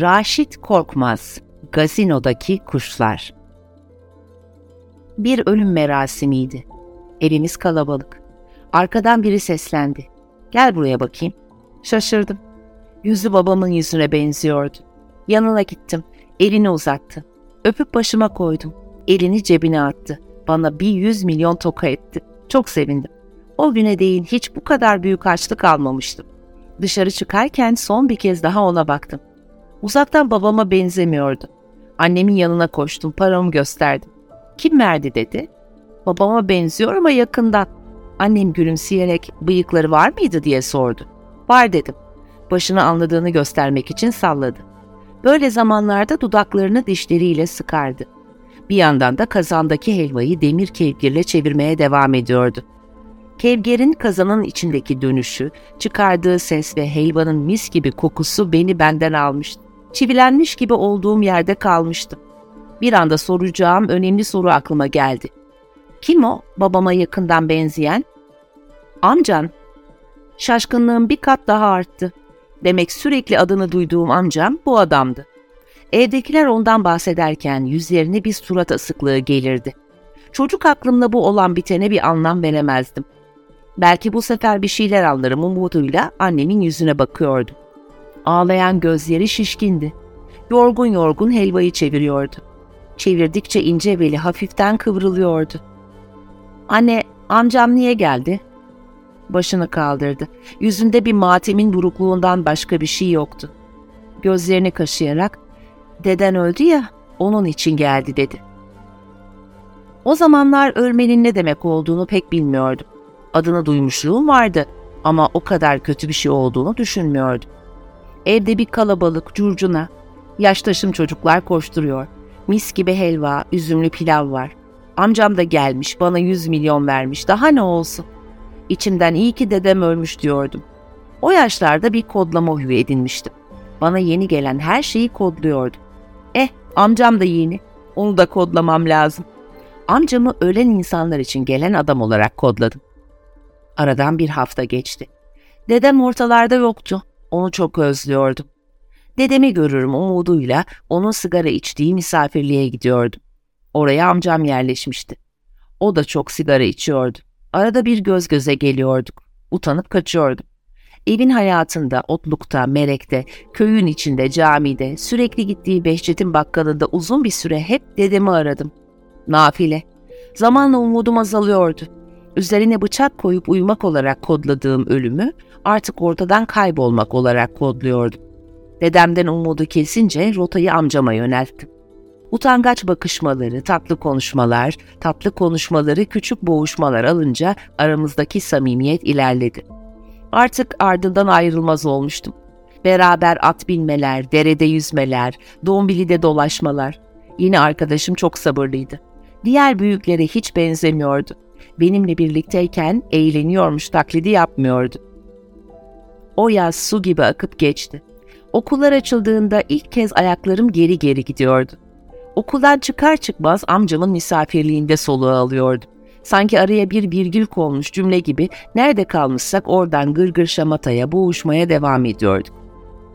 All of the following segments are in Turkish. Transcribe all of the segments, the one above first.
Raşit Korkmaz Gazinodaki Kuşlar Bir ölüm merasimiydi. Evimiz kalabalık. Arkadan biri seslendi. Gel buraya bakayım. Şaşırdım. Yüzü babamın yüzüne benziyordu. Yanına gittim. Elini uzattı. Öpüp başıma koydum. Elini cebine attı. Bana bir yüz milyon toka etti. Çok sevindim. O güne değin hiç bu kadar büyük açlık almamıştım. Dışarı çıkarken son bir kez daha ona baktım. Uzaktan babama benzemiyordu. Annemin yanına koştum, paramı gösterdim. Kim verdi dedi. Babama benziyor ama yakından. Annem gülümseyerek bıyıkları var mıydı diye sordu. Var dedim. Başını anladığını göstermek için salladı. Böyle zamanlarda dudaklarını dişleriyle sıkardı. Bir yandan da kazandaki helvayı demir kevgirle çevirmeye devam ediyordu. Kevgerin kazanın içindeki dönüşü, çıkardığı ses ve helvanın mis gibi kokusu beni benden almıştı. Çivilenmiş gibi olduğum yerde kalmıştım. Bir anda soracağım önemli soru aklıma geldi. Kim o babama yakından benzeyen? Amcan. Şaşkınlığım bir kat daha arttı. Demek sürekli adını duyduğum amcam bu adamdı. Evdekiler ondan bahsederken yüzlerine bir surat asıklığı gelirdi. Çocuk aklımla bu olan bitene bir anlam veremezdim. Belki bu sefer bir şeyler anlarım umuduyla annemin yüzüne bakıyordum. Ağlayan gözleri şişkindi. Yorgun yorgun helvayı çeviriyordu. Çevirdikçe ince beli hafiften kıvrılıyordu. Anne, amcam niye geldi? Başını kaldırdı. Yüzünde bir matemin burukluğundan başka bir şey yoktu. Gözlerini kaşıyarak, deden öldü ya, onun için geldi dedi. O zamanlar ölmenin ne demek olduğunu pek bilmiyordum. Adını duymuşluğum vardı ama o kadar kötü bir şey olduğunu düşünmüyordum. Evde bir kalabalık, curcuna. Yaştaşım çocuklar koşturuyor. Mis gibi helva, üzümlü pilav var. Amcam da gelmiş, bana yüz milyon vermiş. Daha ne olsun? İçimden iyi ki dedem ölmüş diyordum. O yaşlarda bir kodlama huyu edinmiştim. Bana yeni gelen her şeyi kodluyordum. Eh, amcam da yeni. Onu da kodlamam lazım. Amcamı ölen insanlar için gelen adam olarak kodladım. Aradan bir hafta geçti. Dedem ortalarda yoktu. Onu çok özlüyordum. Dedemi görürüm umuduyla onun sigara içtiği misafirliğe gidiyordum. Oraya amcam yerleşmişti. O da çok sigara içiyordu. Arada bir göz göze geliyorduk. Utanıp kaçıyordum. Evin hayatında, otlukta, merekte, köyün içinde, camide, sürekli gittiği Behçet'in bakkalında uzun bir süre hep dedemi aradım. Nafile. Zamanla umudum azalıyordu. Üzerine bıçak koyup uyumak olarak kodladığım ölümü artık ortadan kaybolmak olarak kodluyordum. Dedemden umudu kesince rotayı amcama yönelttim. Utangaç bakışmaları, tatlı konuşmalar, tatlı konuşmaları küçük boğuşmalar alınca aramızdaki samimiyet ilerledi. Artık ardından ayrılmaz olmuştum. Beraber at binmeler, derede yüzmeler, dombilide dolaşmalar. Yine arkadaşım çok sabırlıydı. Diğer büyüklere hiç benzemiyordu. Benimle birlikteyken eğleniyormuş taklidi yapmıyordu. O yaz su gibi akıp geçti. Okullar açıldığında ilk kez ayaklarım geri geri gidiyordu. Okuldan çıkar çıkmaz amcamın misafirliğinde soluğu alıyordum. Sanki araya bir virgül konmuş cümle gibi nerede kalmışsak oradan gırgır şamataya, boğuşmaya devam ediyorduk.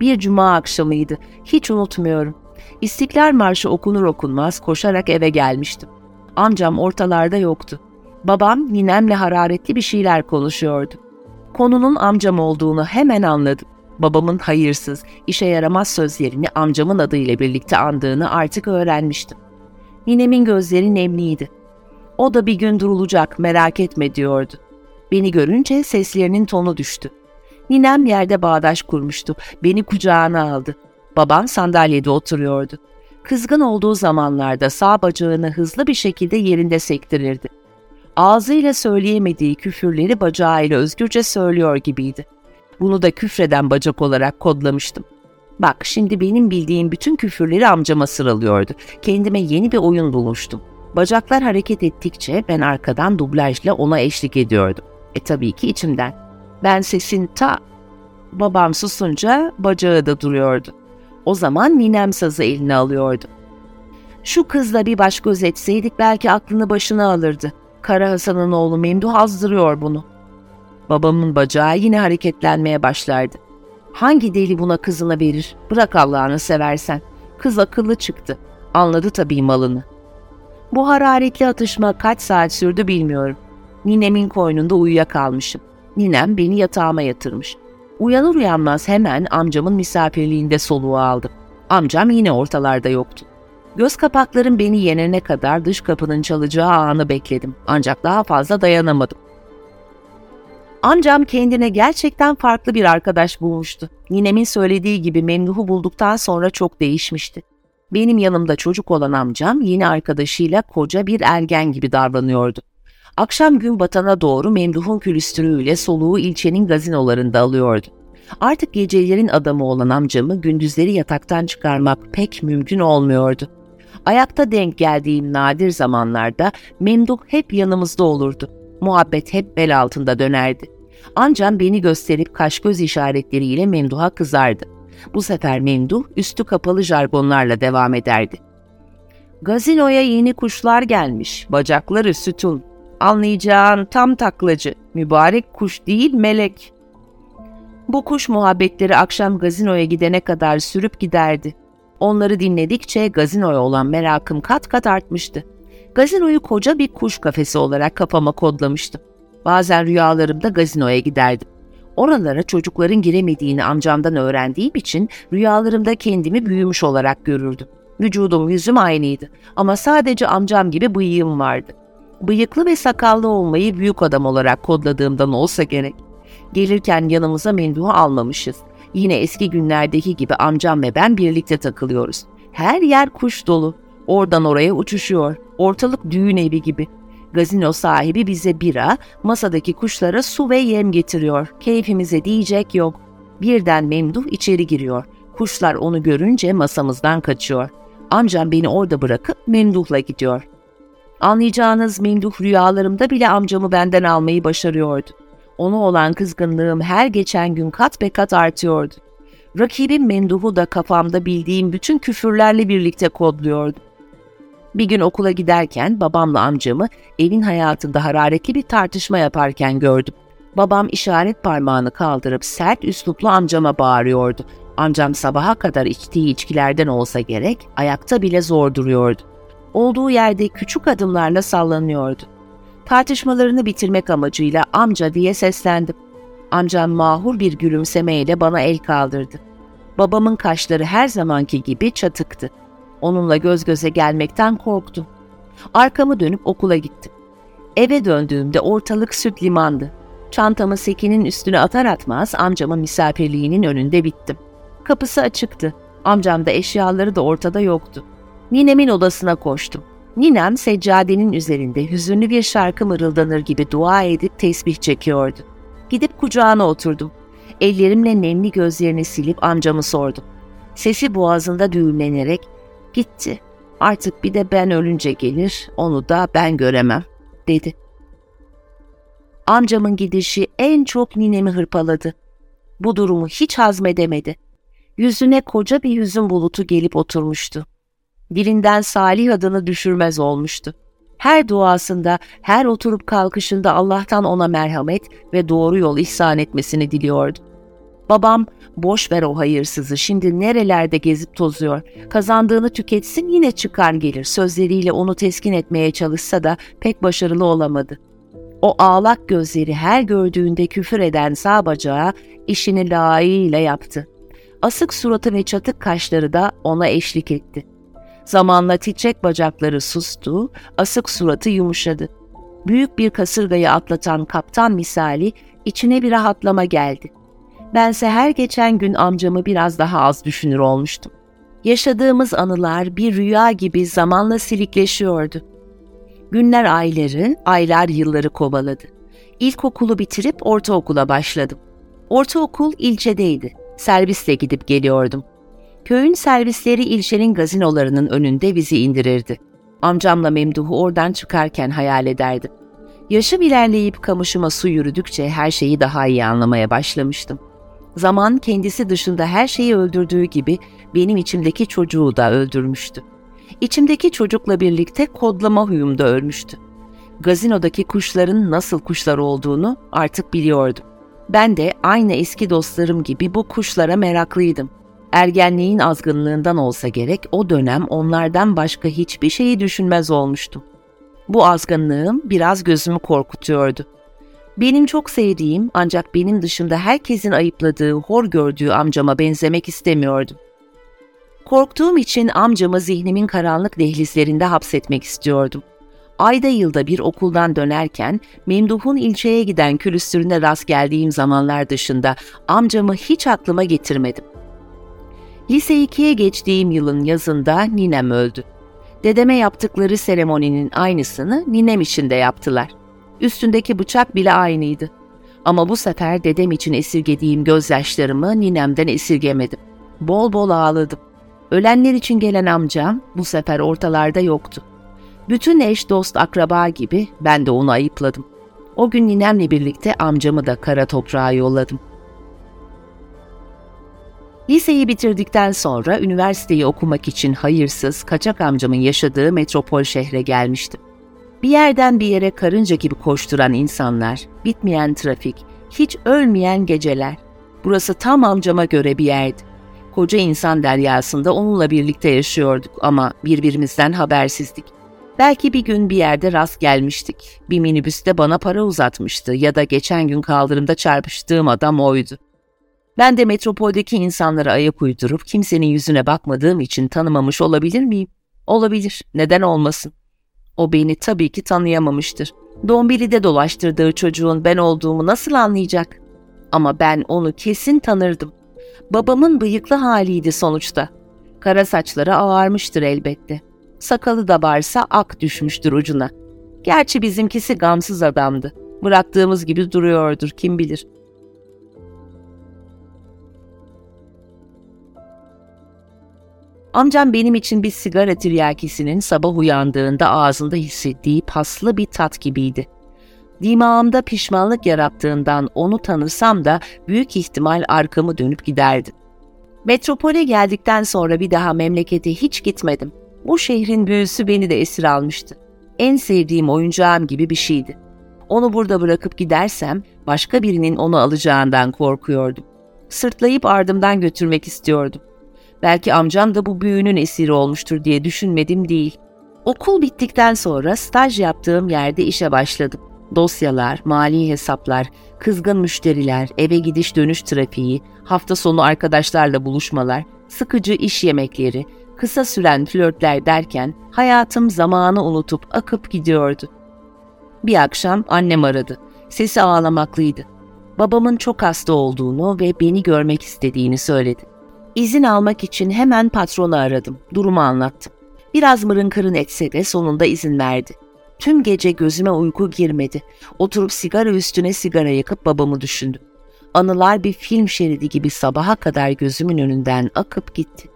Bir cuma akşamıydı, hiç unutmuyorum. İstiklal Marşı okunur okunmaz koşarak eve gelmiştim. Amcam ortalarda yoktu. Babam ninemle hararetli bir şeyler konuşuyordu. Konunun amcam olduğunu hemen anladım. Babamın hayırsız, işe yaramaz sözlerini amcamın adıyla birlikte andığını artık öğrenmiştim. Ninemin gözleri nemliydi. O da bir gün durulacak, merak etme diyordu. Beni görünce seslerinin tonu düştü. Ninem yerde bağdaş kurmuştu, beni kucağına aldı. Babam sandalyede oturuyordu. Kızgın olduğu zamanlarda sağ bacağını hızlı bir şekilde yerinde sektirirdi. Ağzıyla söyleyemediği küfürleri bacağıyla özgürce söylüyor gibiydi. Bunu da küfreden bacak olarak kodlamıştım. Bak şimdi benim bildiğim bütün küfürleri amcama sıralıyordu. Kendime yeni bir oyun bulmuştum. Bacaklar hareket ettikçe ben arkadan dublajla ona eşlik ediyordum. E tabii ki içimden. Ben sesin ta... Babam susunca bacağı da duruyordu. O zaman ninem sazı eline alıyordu. Şu kızla bir baş göz etseydik belki aklını başına alırdı. Kara Hasan'ın oğlu Memduh azdırıyor bunu. Babamın bacağı yine hareketlenmeye başlardı. Hangi deli buna kızını verir? Bırak Allah'ını seversen. Kız akıllı çıktı. Anladı tabii malını. Bu hararetli atışma kaç saat sürdü bilmiyorum. Ninemin koynunda uyuyakalmışım. Ninem beni yatağıma yatırmış. Uyanır uyanmaz hemen amcamın misafirliğinde soluğu aldım. Amcam yine ortalarda yoktu. Göz kapaklarım beni yenene kadar dış kapının çalacağı anı bekledim. Ancak daha fazla dayanamadım. Amcam kendine gerçekten farklı bir arkadaş bulmuştu. Ninemin söylediği gibi Memduh'u bulduktan sonra çok değişmişti. Benim yanımda çocuk olan amcam yeni arkadaşıyla koca bir ergen gibi davranıyordu. Akşam gün batana doğru Memduh'un külüstürüyle soluğu ilçenin gazinolarında alıyordu. Artık gecelerin adamı olan amcamı gündüzleri yataktan çıkarmak pek mümkün olmuyordu. Ayakta denk geldiğim nadir zamanlarda Memduh hep yanımızda olurdu. Muhabbet hep bel altında dönerdi. Ancak beni gösterip kaş göz işaretleriyle Memduh'a kızardı. Bu sefer Memduh üstü kapalı jargonlarla devam ederdi. Gazinoya yeni kuşlar gelmiş, bacakları sütun. Anlayacağın tam taklacı, mübarek kuş değil melek. Bu kuş muhabbetleri akşam gazinoya gidene kadar sürüp giderdi. Onları dinledikçe gazinoya olan merakım kat kat artmıştı. Gazinoyu koca bir kuş kafesi olarak kafama kodlamıştım. Bazen rüyalarımda gazinoya giderdim. Oralara çocukların giremediğini amcamdan öğrendiğim için rüyalarımda kendimi büyümüş olarak görürdüm. Vücudum yüzüm aynıydı ama sadece amcam gibi bıyığım vardı. Bıyıklı ve sakallı olmayı büyük adam olarak kodladığımdan olsa gerek. Gelirken yanımıza menduhu almamışız. Yine eski günlerdeki gibi amcam ve ben birlikte takılıyoruz. Her yer kuş dolu. Oradan oraya uçuşuyor. Ortalık düğün evi gibi. Gazino sahibi bize bira, masadaki kuşlara su ve yem getiriyor. Keyfimize diyecek yok. Birden Memduh içeri giriyor. Kuşlar onu görünce masamızdan kaçıyor. Amcam beni orada bırakıp Memduh'la gidiyor. Anlayacağınız Memduh rüyalarımda bile amcamı benden almayı başarıyordu. Ona olan kızgınlığım her geçen gün kat be kat artıyordu. Rakibim Memduh'u da kafamda bildiğim bütün küfürlerle birlikte kodluyordu. Bir gün okula giderken babamla amcamı evin hayatında hararetli bir tartışma yaparken gördüm. Babam işaret parmağını kaldırıp sert üsluplu amcama bağırıyordu. Amcam sabaha kadar içtiği içkilerden olsa gerek ayakta bile zor duruyordu. Olduğu yerde küçük adımlarla sallanıyordu. Tartışmalarını bitirmek amacıyla amca diye seslendim. Amcam mahur bir gülümsemeyle bana el kaldırdı. Babamın kaşları her zamanki gibi çatıktı. Onunla göz göze gelmekten korktum. Arkamı dönüp okula gittim. Eve döndüğümde ortalık süt limandı. Çantamı sekinin üstüne atar atmaz amcamın misafirliğinin önünde bittim. Kapısı açıktı. Amcam da eşyaları da ortada yoktu. Ninemin odasına koştum. Ninem seccadenin üzerinde hüzünlü bir şarkı mırıldanır gibi dua edip tesbih çekiyordu. Gidip kucağına oturdum. Ellerimle nemli gözlerini silip amcamı sordum. Sesi boğazında düğümlenerek gitti. Artık bir de ben ölünce gelir, onu da ben göremem, dedi. Amcamın gidişi en çok ninemi hırpaladı. Bu durumu hiç hazmedemedi. Yüzüne koca bir hüzün bulutu gelip oturmuştu dilinden Salih adını düşürmez olmuştu. Her duasında, her oturup kalkışında Allah'tan ona merhamet ve doğru yol ihsan etmesini diliyordu. Babam, boş ver o hayırsızı, şimdi nerelerde gezip tozuyor, kazandığını tüketsin yine çıkar gelir sözleriyle onu teskin etmeye çalışsa da pek başarılı olamadı. O ağlak gözleri her gördüğünde küfür eden sağ bacağı işini layığıyla yaptı. Asık suratı ve çatık kaşları da ona eşlik etti. Zamanla titrek bacakları sustu, asık suratı yumuşadı. Büyük bir kasırgayı atlatan kaptan misali içine bir rahatlama geldi. Bense her geçen gün amcamı biraz daha az düşünür olmuştum. Yaşadığımız anılar bir rüya gibi zamanla silikleşiyordu. Günler ayları, aylar yılları kovaladı. İlkokulu bitirip ortaokula başladım. Ortaokul ilçedeydi. Servisle gidip geliyordum. Köyün servisleri ilçenin gazinolarının önünde bizi indirirdi. Amcamla Memduh'u oradan çıkarken hayal ederdim. Yaşım ilerleyip kamışıma su yürüdükçe her şeyi daha iyi anlamaya başlamıştım. Zaman kendisi dışında her şeyi öldürdüğü gibi benim içimdeki çocuğu da öldürmüştü. İçimdeki çocukla birlikte kodlama huyum da ölmüştü. Gazinodaki kuşların nasıl kuşlar olduğunu artık biliyordum. Ben de aynı eski dostlarım gibi bu kuşlara meraklıydım. Ergenliğin azgınlığından olsa gerek o dönem onlardan başka hiçbir şeyi düşünmez olmuştum. Bu azgınlığım biraz gözümü korkutuyordu. Benim çok sevdiğim ancak benim dışında herkesin ayıpladığı, hor gördüğü amcama benzemek istemiyordum. Korktuğum için amcamı zihnimin karanlık dehlizlerinde hapsetmek istiyordum. Ayda yılda bir okuldan dönerken Memduh'un ilçeye giden külüstürüne rast geldiğim zamanlar dışında amcamı hiç aklıma getirmedim. Lise 2'ye geçtiğim yılın yazında ninem öldü. Dedeme yaptıkları seremoninin aynısını ninem için de yaptılar. Üstündeki bıçak bile aynıydı. Ama bu sefer dedem için esirgediğim gözyaşlarımı ninemden esirgemedim. Bol bol ağladım. Ölenler için gelen amcam bu sefer ortalarda yoktu. Bütün eş, dost, akraba gibi ben de onu ayıpladım. O gün ninemle birlikte amcamı da kara toprağa yolladım. Liseyi bitirdikten sonra üniversiteyi okumak için hayırsız, kaçak amcamın yaşadığı metropol şehre gelmiştim. Bir yerden bir yere karınca gibi koşturan insanlar, bitmeyen trafik, hiç ölmeyen geceler. Burası tam amcama göre bir yerdi. Koca insan deryasında onunla birlikte yaşıyorduk ama birbirimizden habersizdik. Belki bir gün bir yerde rast gelmiştik. Bir minibüste bana para uzatmıştı ya da geçen gün kaldırımda çarpıştığım adam oydu. Ben de metropoldeki insanlara ayak uydurup kimsenin yüzüne bakmadığım için tanımamış olabilir miyim? Olabilir. Neden olmasın? O beni tabii ki tanıyamamıştır. Dombili'de dolaştırdığı çocuğun ben olduğumu nasıl anlayacak? Ama ben onu kesin tanırdım. Babamın bıyıklı haliydi sonuçta. Kara saçları ağarmıştır elbette. Sakalı da varsa ak düşmüştür ucuna. Gerçi bizimkisi gamsız adamdı. Bıraktığımız gibi duruyordur kim bilir. Amcam benim için bir sigara tiryakisinin sabah uyandığında ağzında hissettiği paslı bir tat gibiydi. Dimağımda pişmanlık yarattığından onu tanısam da büyük ihtimal arkamı dönüp giderdim. Metropole geldikten sonra bir daha memlekete hiç gitmedim. Bu şehrin büyüsü beni de esir almıştı. En sevdiğim oyuncağım gibi bir şeydi. Onu burada bırakıp gidersem başka birinin onu alacağından korkuyordum. Sırtlayıp ardımdan götürmek istiyordum. Belki amcam da bu büyünün esiri olmuştur diye düşünmedim değil. Okul bittikten sonra staj yaptığım yerde işe başladım. Dosyalar, mali hesaplar, kızgın müşteriler, eve gidiş dönüş trafiği, hafta sonu arkadaşlarla buluşmalar, sıkıcı iş yemekleri, kısa süren flörtler derken hayatım zamanı unutup akıp gidiyordu. Bir akşam annem aradı. Sesi ağlamaklıydı. Babamın çok hasta olduğunu ve beni görmek istediğini söyledi. İzin almak için hemen patronu aradım. Durumu anlattım. Biraz mırın kırın etse de sonunda izin verdi. Tüm gece gözüme uyku girmedi. Oturup sigara üstüne sigara yakıp babamı düşündüm. Anılar bir film şeridi gibi sabaha kadar gözümün önünden akıp gitti.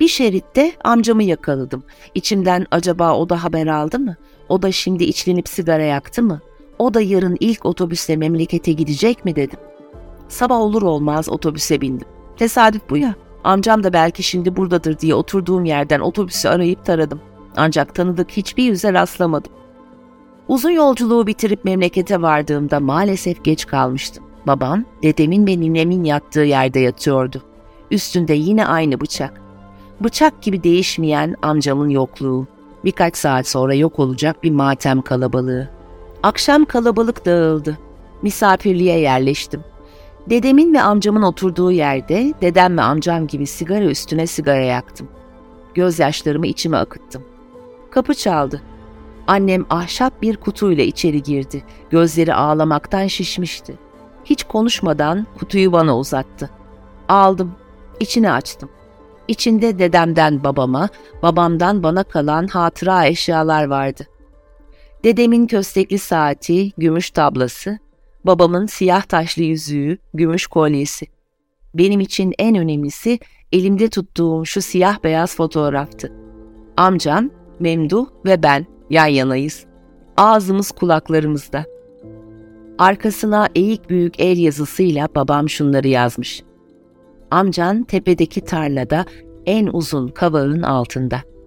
Bir şeritte amcamı yakaladım. İçimden acaba o da haber aldı mı? O da şimdi içlenip sigara yaktı mı? O da yarın ilk otobüsle memlekete gidecek mi dedim. Sabah olur olmaz otobüse bindim. Tesadüf bu ya. Amcam da belki şimdi buradadır diye oturduğum yerden otobüsü arayıp taradım. Ancak tanıdık hiçbir yüze rastlamadım. Uzun yolculuğu bitirip memlekete vardığımda maalesef geç kalmıştım. Babam, dedemin ve ninemin yattığı yerde yatıyordu. Üstünde yine aynı bıçak. Bıçak gibi değişmeyen amcamın yokluğu. Birkaç saat sonra yok olacak bir matem kalabalığı. Akşam kalabalık dağıldı. Misafirliğe yerleştim. Dedemin ve amcamın oturduğu yerde dedem ve amcam gibi sigara üstüne sigara yaktım. Gözyaşlarımı içime akıttım. Kapı çaldı. Annem ahşap bir kutuyla içeri girdi. Gözleri ağlamaktan şişmişti. Hiç konuşmadan kutuyu bana uzattı. Aldım. İçini açtım. İçinde dedemden babama, babamdan bana kalan hatıra eşyalar vardı. Dedemin köstekli saati, gümüş tablası, babamın siyah taşlı yüzüğü, gümüş kolyesi. Benim için en önemlisi elimde tuttuğum şu siyah beyaz fotoğraftı. Amcam, Memduh ve ben yan yanayız. Ağzımız kulaklarımızda. Arkasına eğik büyük el yazısıyla babam şunları yazmış. Amcan tepedeki tarlada en uzun kavağın altında.''